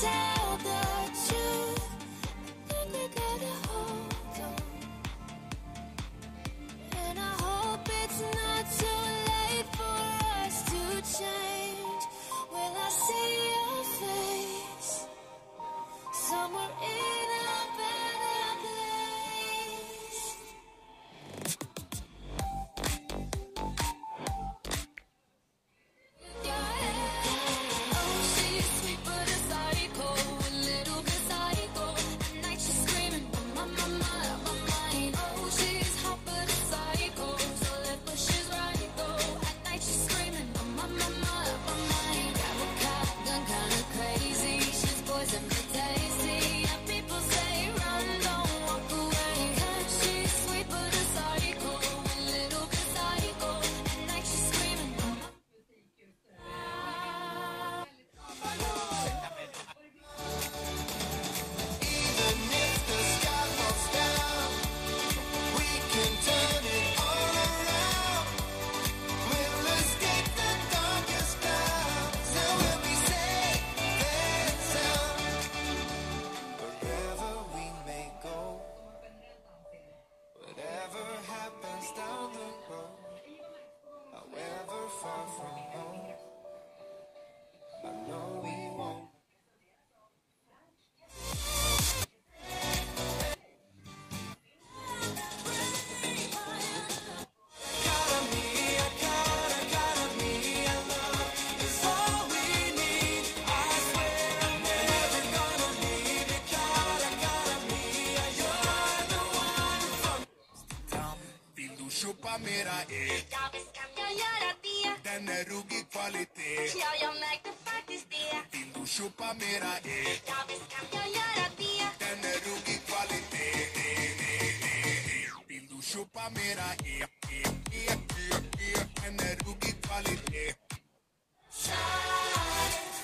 tell mera är Ja, visst kan jag göra det. Den är ruggig kvalitet. Ja, jag märkte faktiskt det. Vill du köpa mera är Ja, visst kan jag göra det. Den är ruggig kvalitet. Vill du köpa mera är Den är ruggig kvalitet. Kör!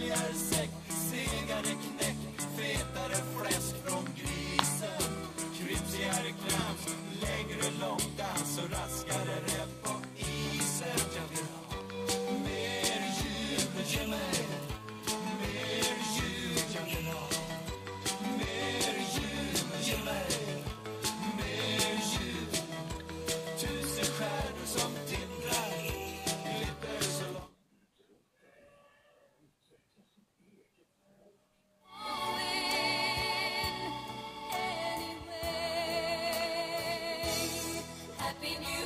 Yes. Amen.